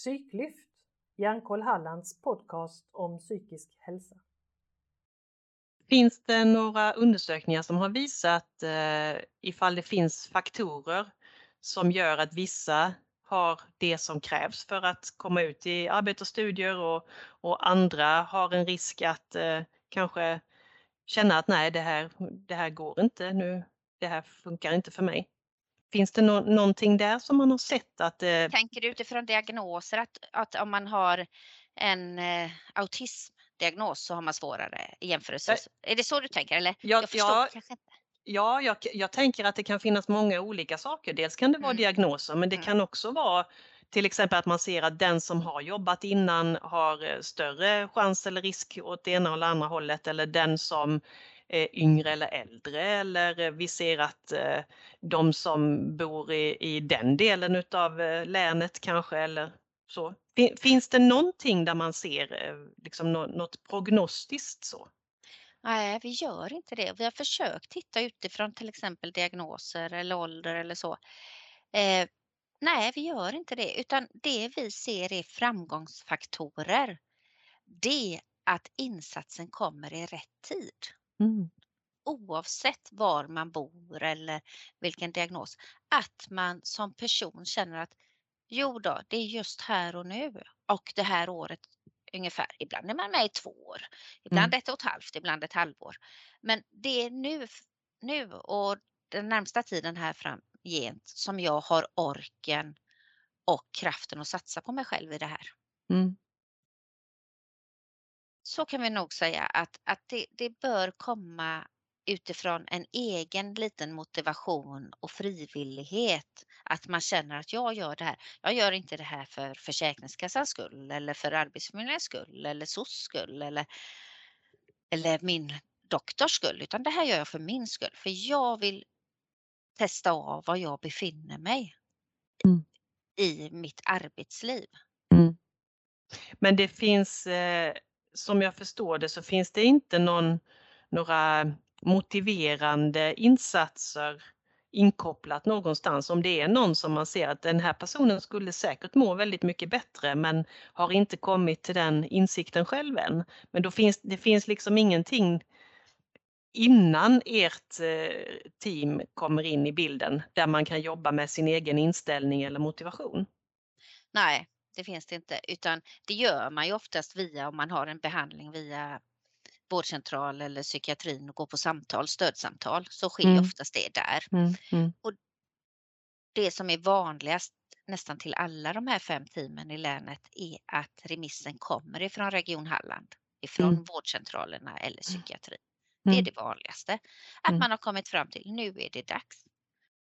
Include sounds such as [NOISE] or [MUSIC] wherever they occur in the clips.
Psyklyft, Hjärnkoll Hallands podcast om psykisk hälsa. Finns det några undersökningar som har visat eh, ifall det finns faktorer som gör att vissa har det som krävs för att komma ut i arbete och studier och, och andra har en risk att eh, kanske känna att nej, det här, det här går inte nu, det här funkar inte för mig. Finns det no någonting där som man har sett att... Eh... Tänker du utifrån diagnoser att, att om man har en eh, autismdiagnos så har man svårare i jämförelse? Är det så du tänker? Eller? Ja, jag förstår ja, kanske inte. Ja, jag, jag, tänker att det kan finnas många olika saker. Dels kan det vara mm. diagnoser men det mm. kan också vara till exempel att man ser att den som har jobbat innan har eh, större chans eller risk åt det ena eller andra hållet eller den som Eh, yngre eller äldre eller eh, vi ser att eh, de som bor i, i den delen utav eh, länet kanske eller så. Finns det någonting där man ser liksom något prognostiskt så? Nej, vi gör inte det. Vi har försökt titta utifrån till exempel diagnoser eller ålder eller så. Eh, nej, vi gör inte det, utan det vi ser är framgångsfaktorer. Det att insatsen kommer i rätt tid. Mm. Oavsett var man bor eller vilken diagnos. Att man som person känner att jo då, det är just här och nu och det här året ungefär. Ibland är man med i två år, ibland mm. ett och ett halvt, ibland ett halvår. Men det är nu, nu och den närmsta tiden här framgent som jag har orken och kraften att satsa på mig själv i det här. Mm. Så kan vi nog säga att, att det, det bör komma utifrån en egen liten motivation och frivillighet. Att man känner att jag gör det här. Jag gör inte det här för Försäkringskassans skull eller för Arbetsförmedlingens skull eller SOS skull eller, eller min doktors skull, utan det här gör jag för min skull. För jag vill testa av var jag befinner mig mm. i mitt arbetsliv. Mm. Men det finns, eh, som jag förstår det, så finns det inte någon, några motiverande insatser inkopplat någonstans. Om det är någon som man ser att den här personen skulle säkert må väldigt mycket bättre men har inte kommit till den insikten själv än. Men då finns det finns liksom ingenting innan ert eh, team kommer in i bilden där man kan jobba med sin egen inställning eller motivation? Nej, det finns det inte, utan det gör man ju oftast via om man har en behandling via vårdcentral eller psykiatrin och gå på samtal, stödsamtal, så sker mm. oftast det där. Mm. Mm. Och det som är vanligast nästan till alla de här fem teamen i länet är att remissen kommer ifrån Region Halland, ifrån mm. vårdcentralerna eller mm. psykiatrin. Det är mm. det vanligaste. Att man har kommit fram till, nu är det dags.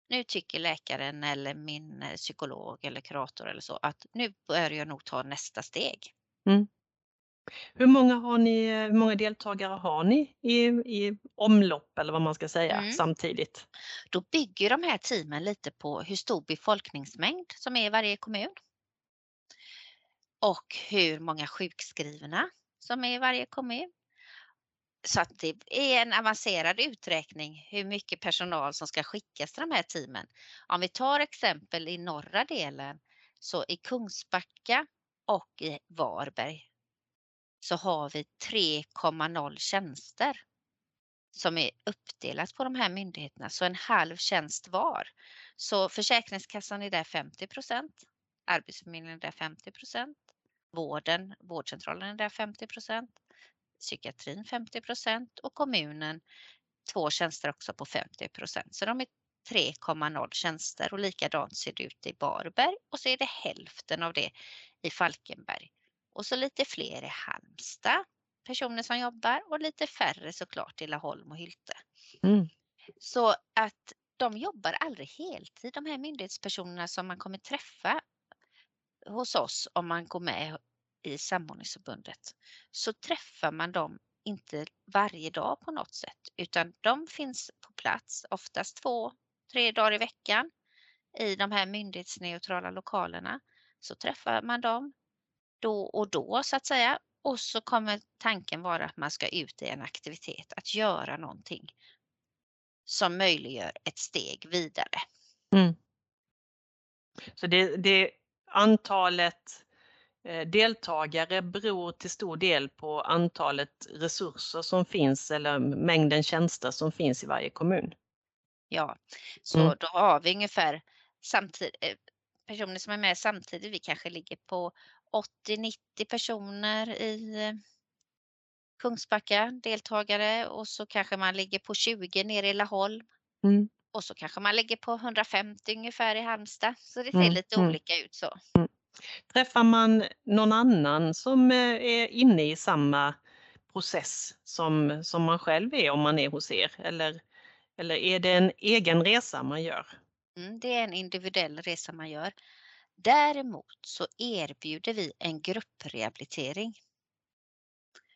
Nu tycker läkaren eller min eh, psykolog eller kurator eller så att nu bör jag nog ta nästa steg. Mm. Hur många, har ni, hur många deltagare har ni i, i omlopp eller vad man ska säga mm. samtidigt? Då bygger de här teamen lite på hur stor befolkningsmängd som är i varje kommun. Och hur många sjukskrivna som är i varje kommun. Så att det är en avancerad uträkning hur mycket personal som ska skickas till de här teamen. Om vi tar exempel i norra delen så i Kungsbacka och i Varberg så har vi 3,0 tjänster som är uppdelat på de här myndigheterna, så en halv tjänst var. Så Försäkringskassan är där 50% Arbetsförmedlingen är där 50% vården, vårdcentralen är där 50 psykiatrin 50% och kommunen två tjänster också på 50% Så de är 3,0 tjänster och likadant ser det ut i Varberg och så är det hälften av det i Falkenberg. Och så lite fler i Halmstad, personer som jobbar och lite färre såklart i Laholm och Hylte. Mm. Så att de jobbar aldrig heltid, de här myndighetspersonerna som man kommer träffa hos oss om man går med i samordningsförbundet. Så träffar man dem inte varje dag på något sätt, utan de finns på plats oftast två, tre dagar i veckan i de här myndighetsneutrala lokalerna. Så träffar man dem, då och då så att säga. Och så kommer tanken vara att man ska ut i en aktivitet, att göra någonting som möjliggör ett steg vidare. Mm. Så det, det antalet deltagare beror till stor del på antalet resurser som finns eller mängden tjänster som finns i varje kommun. Ja, så Mm. då har vi ungefär samtidigt, personer som är med samtidigt. Vi kanske ligger på 80-90 personer i eh, Kungsbacka deltagare och så kanske man ligger på 20 nere i Laholm. Mm. Och så kanske man ligger på 150 ungefär i Halmstad. Så det ser Mm, lite mm. olika ut så. Träffar man någon annan som eh, är inne i samma process som, som man själv är om man är hos er? Eller, eller är det en egen resa man gör? Mm, det är en individuell resa man gör. Däremot så erbjuder vi en grupprehabilitering.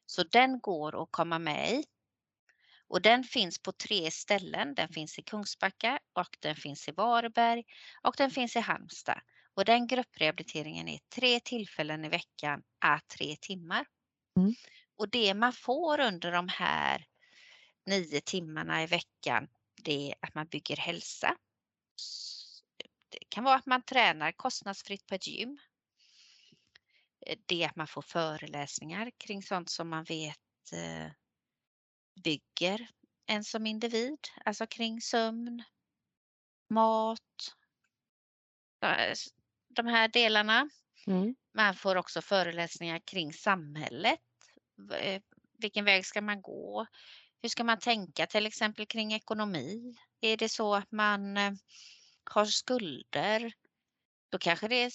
Så den går att komma med i. Och den finns på tre ställen. Den finns i Kungsbacka och den finns i Varberg och den finns i Halmstad. Och den grupprehabiliteringen är tre tillfällen i veckan à tre timmar. Mm. Och det man får under de här nio timmarna i veckan, det är att man bygger hälsa. Det kan vara att man tränar kostnadsfritt på ett gym. Eh, Det är att man får föreläsningar kring sånt som man vet eh, bygger en som individ, alltså kring sömn, mat, de här delarna. Mm. Man får också föreläsningar kring samhället. Eh, Vilken väg ska man gå? Hur ska man tänka till exempel kring ekonomi? Är det så att man eh, har skulder? Då kanske det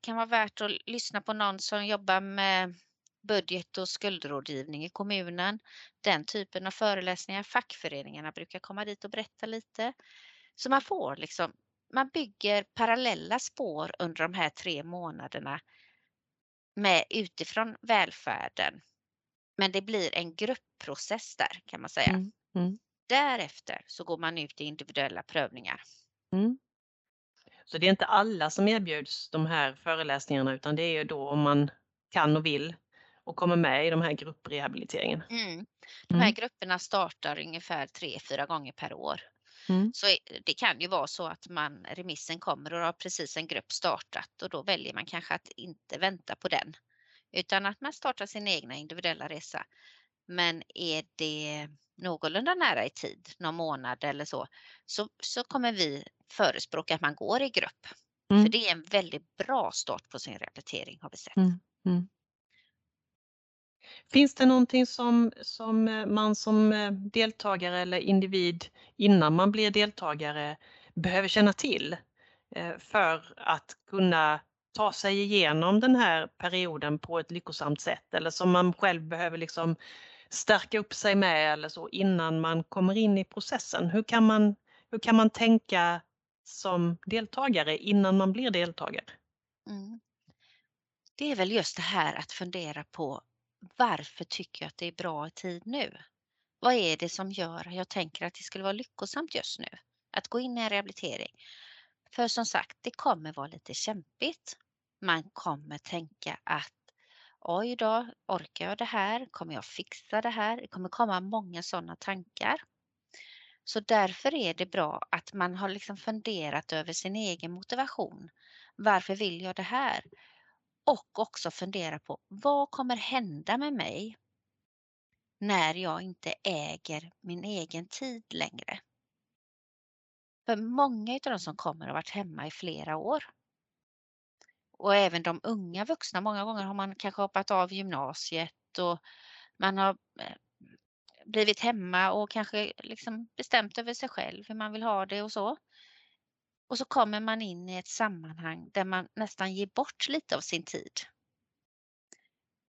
kan vara värt att lyssna på någon som jobbar med budget och skuldrådgivning i kommunen. Den typen av föreläsningar. Fackföreningarna brukar komma dit och berätta lite. Så man får liksom, man bygger parallella spår under de här tre månaderna med utifrån välfärden. Men det blir en gruppprocess där kan man säga. Mm. Mm. Därefter så går man ut i individuella prövningar. Mm. Så det är inte alla som erbjuds de här föreläsningarna utan det är ju då om man kan och vill och kommer med i de här grupprehabiliteringen. Mm. De här Mm. grupperna startar ungefär tre, fyra gånger per år. Mm. Så det kan ju vara så att man, remissen kommer och har precis en grupp startat och då väljer man kanske att inte vänta på den. Utan att man startar sin egna individuella resa. Men är det någorlunda nära i tid, någon månad eller så, så, så kommer vi förespråka att man går i grupp. Mm. För det är en väldigt bra start på sin rehabilitering har vi sett. Mm. Mm. Finns det någonting som, som eh, man som eh, deltagare eller individ innan man blir deltagare behöver känna till eh, för att kunna ta sig igenom den här perioden på ett lyckosamt sätt eller som man själv behöver liksom stärka upp sig med eller så innan man kommer in i processen? Hur kan man, hur kan man tänka som deltagare innan man blir deltagare? Mm. Det är väl just det här att fundera på varför tycker jag att det är bra i tid nu? Vad är det som gör att jag tänker att det skulle vara lyckosamt just nu att gå in i en rehabilitering? För som sagt, det kommer vara lite kämpigt. Man kommer tänka att oj då, orkar jag det här? Kommer jag fixa det här? Det kommer komma många sådana tankar. Så därför är det bra att man har liksom funderat över sin egen motivation. Varför vill jag det här? Och också fundera på vad kommer hända med mig när jag inte äger min egen tid längre? För många av de som kommer har varit hemma i flera år. Och även de unga vuxna, många gånger har man kanske hoppat av gymnasiet och man har eh, blivit hemma och kanske liksom bestämt över sig själv hur man vill ha det och så. Och så kommer man in i ett sammanhang där man nästan ger bort lite av sin tid.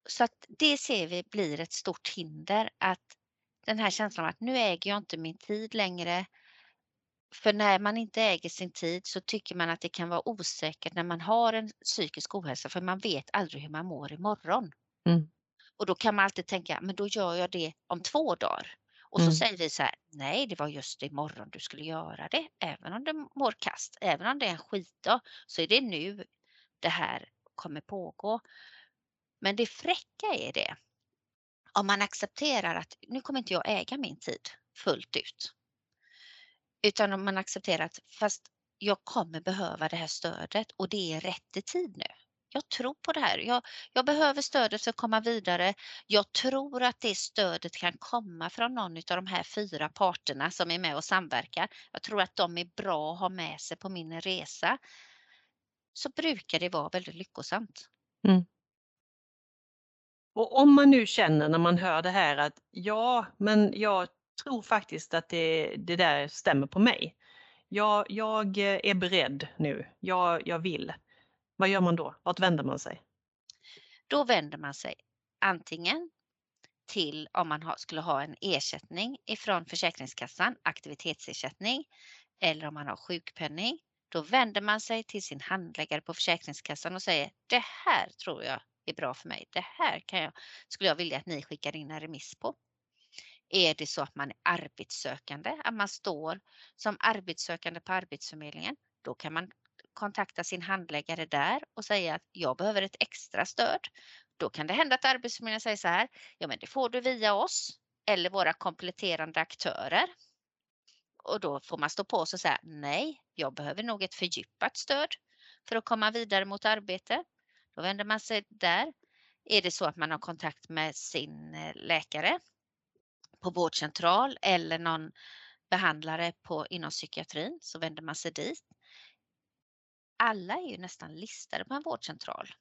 Så att det ser vi blir ett stort hinder att den här känslan av att nu äger jag inte min tid längre. För när man inte äger sin tid så tycker man att det kan vara osäkert när man har en psykisk ohälsa för man vet aldrig hur man mår imorgon. Mm. Och då kan man alltid tänka, men då gör jag det om två dagar. Och så Mm. säger vi så här, nej det var just imorgon du skulle göra det. Även om du mår kast, även om det är en skitdag, så är det nu det här kommer pågå. Men det fräcka är det, om man accepterar att nu kommer inte jag äga min tid fullt ut. Utan om man accepterar att fast jag kommer behöva det här stödet och det är rätt i tid nu. Jag tror på det här. Jag, jag behöver stödet för att komma vidare. Jag tror att det stödet kan komma från någon av de här fyra parterna som är med och samverkar. Jag tror att de är bra att ha med sig på min resa. Så brukar det vara väldigt lyckosamt. Mm. Och om man nu känner när man hör det här att ja, men jag tror faktiskt att det, det där stämmer på mig. Jag, jag är beredd nu. Jag, jag vill. Vad gör man då? Vart vänder man sig? Då vänder man sig antingen till om man ha, skulle ha en ersättning ifrån Försäkringskassan, aktivitetsersättning, eller om man har sjukpenning. Då vänder man sig till sin handläggare på Försäkringskassan och säger det här tror jag är bra för mig. Det här kan jag, skulle jag vilja att ni skickar in en remiss på. Är det så att man är arbetssökande, att man står som arbetssökande på Arbetsförmedlingen, då kan man kontakta sin handläggare där och säga att jag behöver ett extra stöd. Då kan det hända att Arbetsförmedlingen säger så här, ja men det får du via oss eller våra kompletterande aktörer. Och då får man stå på sig och säga nej, jag behöver nog ett fördjupat stöd för att komma vidare mot arbete. Då vänder man sig där. Är det så att man har kontakt med sin eh, läkare på vårdcentral eller någon behandlare på, inom psykiatrin så vänder man sig dit. Alla är ju nästan listade på en vårdcentral.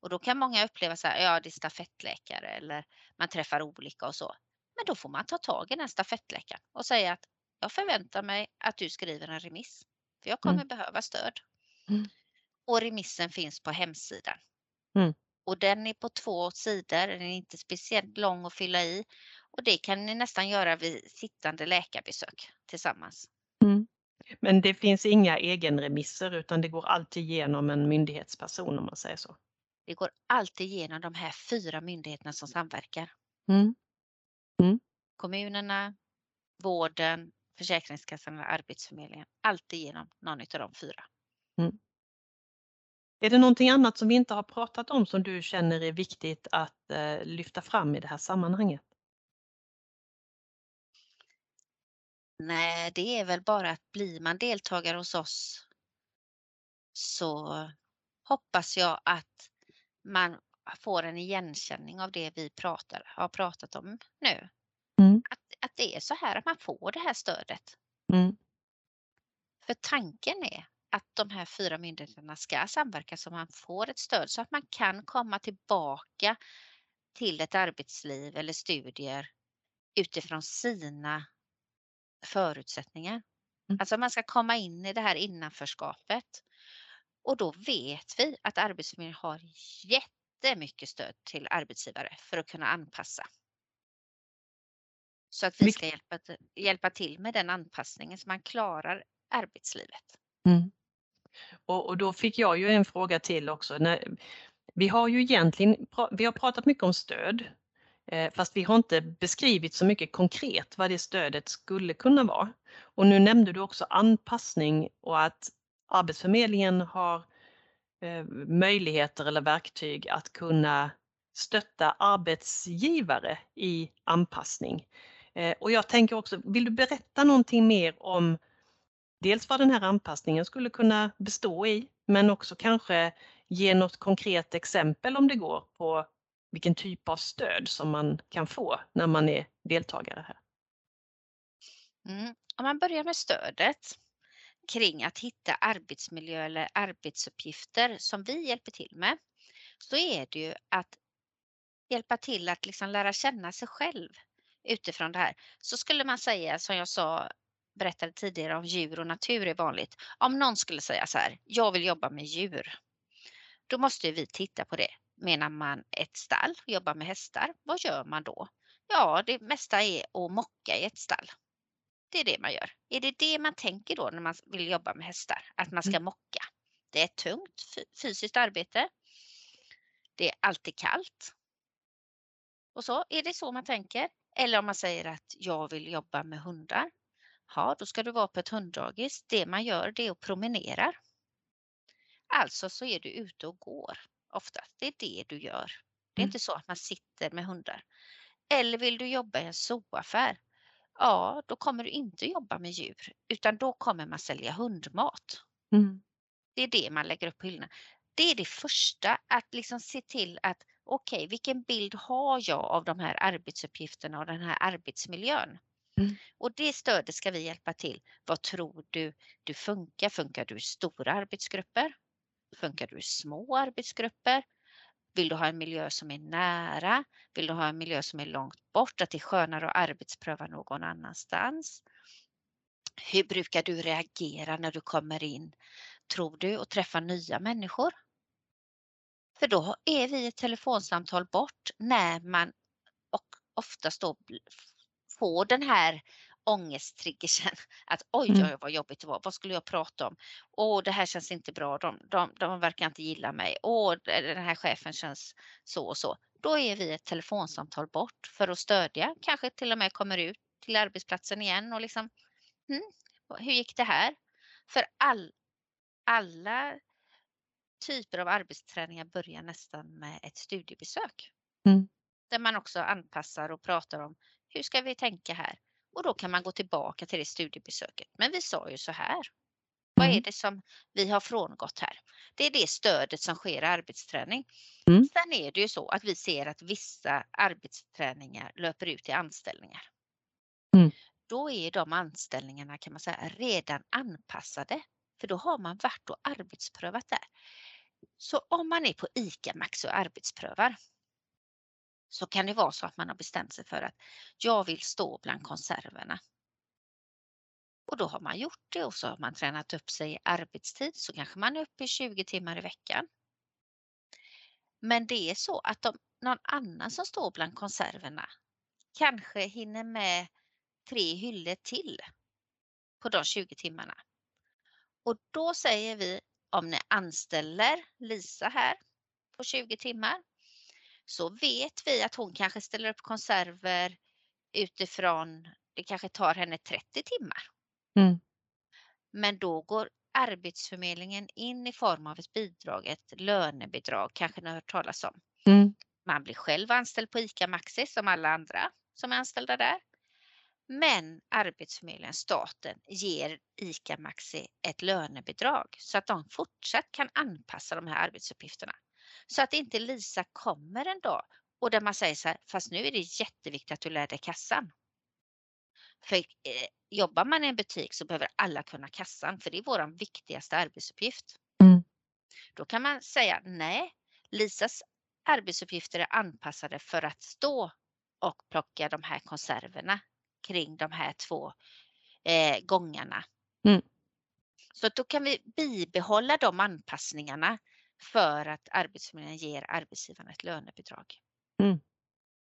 Och då kan många uppleva så här, ja det är stafettläkare eller man träffar olika och så. Men då får man ta tag i den stafettläkaren och säga att jag förväntar mig att du skriver en remiss. För jag kommer mm. behöva stöd. Mm. Och remissen finns på hemsidan. Mm. Och den är på två sidor, den är inte speciellt lång att fylla i. Och det kan ni nästan göra vid sittande läkarbesök tillsammans. Men det finns inga egenremisser utan det går alltid genom en myndighetsperson om man säger så? Det går alltid genom de här fyra myndigheterna som samverkar. Mm. Mm. Kommunerna, vården, Försäkringskassan och Arbetsförmedlingen. Alltid genom någon av de fyra. Mm. Är det någonting annat som vi inte har pratat om som du känner är viktigt att eh, lyfta fram i det här sammanhanget? Nej, det är väl bara att blir man deltagare hos oss så hoppas jag att man får en igenkänning av det vi pratar, har pratat om nu. Mm. Att, att det är så här att man får det här stödet. Mm. För tanken är att de här fyra myndigheterna ska samverka så man får ett stöd så att man kan komma tillbaka till ett arbetsliv eller studier utifrån sina förutsättningar. Mm. Alltså man ska komma in i det här innanförskapet. Och då vet vi att Arbetsförmedlingen har jättemycket stöd till arbetsgivare för att kunna anpassa. Så att vi ska hjälpa, hjälpa till med den anpassningen så man klarar arbetslivet. Mm. Och, och, då fick jag ju en fråga till också. När, vi har ju egentligen vi har pratat mycket om stöd, Eh, fast vi har inte beskrivit så mycket konkret vad det stödet skulle kunna vara. Och nu nämnde du också anpassning och att Arbetsförmedlingen har eh, möjligheter eller verktyg att kunna stötta arbetsgivare i anpassning. Eh, och jag tänker också, vill du berätta någonting mer om dels vad den här anpassningen skulle kunna bestå i, men också kanske ge något konkret exempel om det går på vilken typ av stöd som man kan få när man är deltagare här. Mm. Om man börjar med stödet kring att hitta arbetsmiljö eller arbetsuppgifter som vi hjälper till med, så är det ju att hjälpa till att liksom lära känna sig själv utifrån det här. Så skulle man säga som jag sa berättade tidigare om djur och natur är vanligt. Om någon skulle säga så här, jag vill jobba med djur. Då måste vi titta på det. Menar man ett stall, jobba med hästar, vad gör man då? Ja, det mesta är att mocka i ett stall. Det är det man gör. Är det det man tänker då när man vill jobba med hästar? Att man ska mm. mocka? Det är ett tungt fysiskt arbete. Det är alltid kallt. Och så är det så man tänker. Eller om man säger att jag vill jobba med hundar. Ja, då ska du vara på ett hunddagis. Det man gör det är att promenera. Alltså så är du ute och går oftast. Det är det du gör. Det är mm. inte så att man sitter med hundar. Eller vill du jobba i en zooaffär? Ja, då kommer du inte jobba med djur utan då kommer man sälja hundmat. Mm. Det är det man lägger upp på hyllorna. det är det första, att liksom se till att okej, okay, vilken bild har jag av de här arbetsuppgifterna och den här arbetsmiljön? Mm. Och det stödet ska vi hjälpa till. Vad tror du du funkar? Funkar du i stora arbetsgrupper? Funkar du i små arbetsgrupper? Vill du ha en miljö som är nära? Vill du ha en miljö som är långt bort? Att det är skönare att arbetspröva någon annanstans? Hur brukar du reagera när du kommer in, tror du, och träffar nya människor? För då är vi ett telefonsamtal bort när man och oftast då får den här ångesttriggersen. [LAUGHS] Att oj, mm. oj, vad jobbigt det var. Vad skulle jag prata om? Åh, det här känns inte bra. De, de, de verkar inte gilla mig. Åh, den här chefen känns så och så. Då är vi ett telefonsamtal bort för att stödja. Kanske till och med kommer ut till arbetsplatsen igen och liksom, hmm, hur gick det här? För all, alla typer av arbetsträningar börjar nästan med ett studiebesök. Mm. Där man också anpassar och pratar om hur ska vi tänka här? Och då kan man gå tillbaka till det studiebesöket. Men vi sa ju så här. Vad är mm. det som vi har frångått här? Det är det stödet som sker i arbetsträning. Mm. Sen är det ju så att vi ser att vissa arbetsträningar löper ut i anställningar. Mm. Då är de anställningarna kan man säga redan anpassade. För då har man varit och arbetsprövat där. Så om man är på ICA Maxi och arbetsprövar så kan det vara så att man har bestämt sig för att jag vill stå bland konserverna. Och då har man gjort det och så har man tränat upp sig i arbetstid så kanske man är uppe i 20 timmar i veckan. Men det är så att om någon annan som står bland konserverna kanske hinner med tre hyllor till på de 20 timmarna. Och då säger vi om ni anställer Lisa här på 20 timmar så vet vi att hon kanske ställer upp konserver utifrån, det kanske tar henne 30 timmar. Mm. Men då går Arbetsförmedlingen in i form av ett bidrag, ett lönebidrag, kanske ni har hört talas om. Mm. Man blir själv anställd på ICA Maxi som alla andra som är anställda där. Men Arbetsförmedlingen, staten, ger ICA Maxi ett lönebidrag så att de fortsatt kan anpassa de här arbetsuppgifterna. Så att inte Lisa kommer en dag och där man säger så här, fast nu är det jätteviktigt att du lär dig kassan. För eh, jobbar man i en butik så behöver alla kunna kassan, för det är vår viktigaste arbetsuppgift. Mm. Då kan man säga nej, Lisas arbetsuppgifter är anpassade för att stå och plocka de här konserverna kring de här två eh, gångarna. Mm. Så då kan vi bibehålla de anpassningarna för att Arbetsförmedlingen ger arbetsgivarna ett lönebidrag. Mm.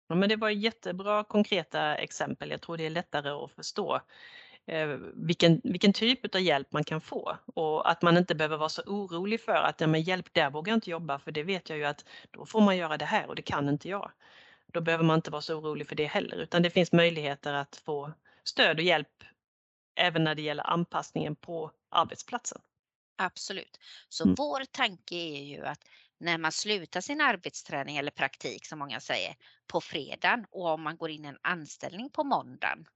Ja, men det var jättebra konkreta exempel. Jag tror det är lättare att förstå eh, vilken, vilken typ av hjälp man kan få och att man inte behöver vara så orolig för att ja, men hjälp, där vågar jag inte jobba för det vet jag ju att då får man göra det här och det kan inte jag. Då behöver man inte vara så orolig för det heller utan det finns möjligheter att få stöd och hjälp även när det gäller anpassningen på arbetsplatsen. Absolut. Så mm. vår tanke är ju att när man slutar sin arbetsträning eller praktik som många säger på fredagen och om man går in i en anställning på måndagen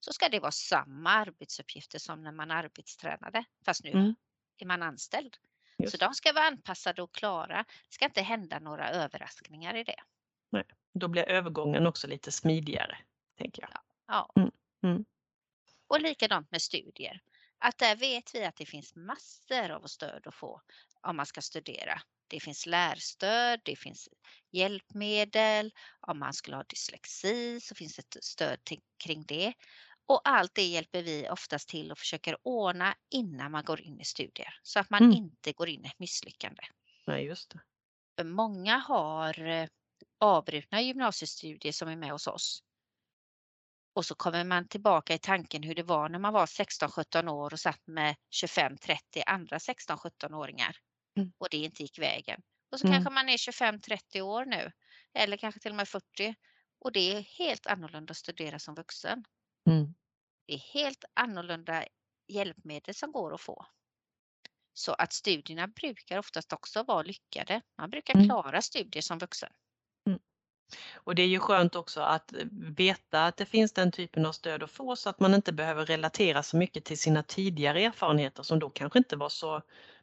så ska det vara samma arbetsuppgifter som när man arbetstränade fast nu mm. är man anställd. Just. Så de ska vara anpassade och klara. Det ska inte hända några överraskningar i det. Nej, då blir övergången också lite smidigare, tänker jag. Ja. ja. Mm. Mm. Och likadant med studier att där vet vi att det finns massor av stöd att få om man ska studera. Det finns lärstöd, det finns hjälpmedel. Om man skulle ha dyslexi så finns det ett stöd till, kring det. Och allt det hjälper vi oftast till och försöker ordna innan man går in i studier så att man mm. inte går in i ett misslyckande. Nej, just det. Många har eh, avbrutna gymnasiestudier som är med hos oss och så kommer man tillbaka i tanken hur det var när man var 16-17 år och satt med 25-30 andra 16-17-åringar mm. och det inte gick vägen. Och så mm. kanske man är 25-30 år nu eller kanske till och med 40 och det är helt annorlunda att studera som vuxen. Mm. Det är helt annorlunda hjälpmedel som går att få. Så att studierna brukar oftast också vara lyckade. Man brukar mm. klara studier som vuxen. Och det är ju skönt också att veta att det finns den typen av stöd att få så att man inte behöver relatera så mycket till sina tidigare erfarenheter som då kanske inte var så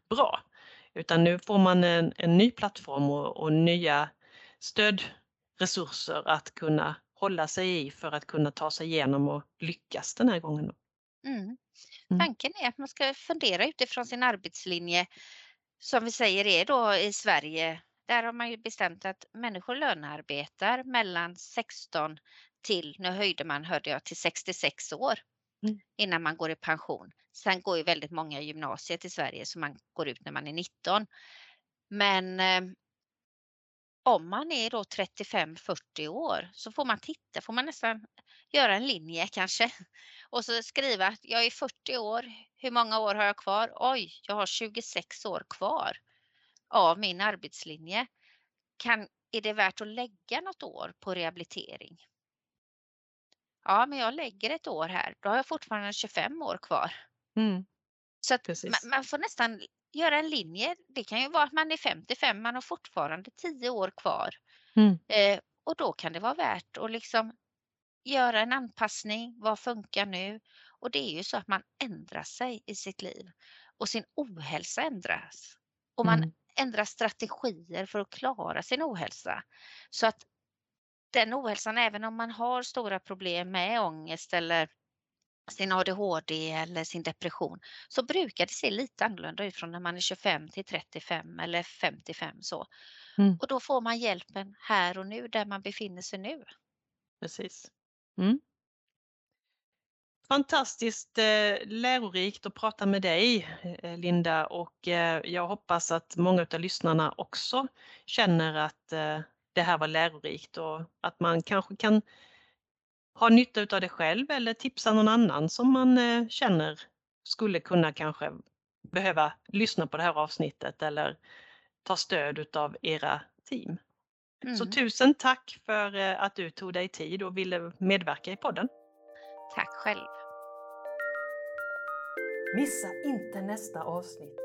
bra. Utan nu får man en, en ny plattform och, och nya stödresurser att kunna hålla sig i för att kunna ta sig igenom och lyckas den här gången. Mm. Mm. Tanken är att man ska fundera utifrån sin arbetslinje som vi säger är då i Sverige. Där har man ju bestämt att människor lönearbetar mellan 16 till, nu höjde man hörde jag, till 66 år Mm. innan man går i pension. Sen går ju väldigt många gymnasiet i Sverige så man går ut när man är 19. Men eh, om man är då 35-40 år så får man titta, får man nästan göra en linje kanske [LAUGHS] och så skriva att jag är 40 år. Hur många år har jag kvar? Oj, jag har 26 år kvar av min arbetslinje. Kan, är det värt att lägga något år på rehabilitering? Ja, men jag lägger ett år här. Då har jag fortfarande 25 år kvar. Mm. Så att man, man får nästan göra en linje. Det kan ju vara att man är 55, man har fortfarande 10 år kvar. Mm. Eh, och då kan det vara värt att liksom göra en anpassning. Vad funkar nu? Och det är ju så att man ändrar sig i sitt liv och sin ohälsa ändras. Och man Mm. Ändrar strategier för att klara sin ohälsa. Så att den ohälsan, även om man har stora problem med ångest eller sin ADHD eller sin depression, så brukar det se lite annorlunda ut från när man är 25 till 35 eller 55 så. Mm. Och då får man hjälpen här och nu där man befinner sig nu. Precis. Mm. Fantastiskt eh, lärorikt att prata med dig eh, Linda och eh, jag hoppas att många av lyssnarna också känner att eh, det här var lärorikt och att man kanske kan ha nytta av det själv eller tipsa någon annan som man eh, känner skulle kunna kanske behöva lyssna på det här avsnittet eller ta stöd utav era team. Så Mm. tusen tack för eh, att du tog dig tid och ville medverka i podden. Tack själv. Missa inte nästa avsnitt.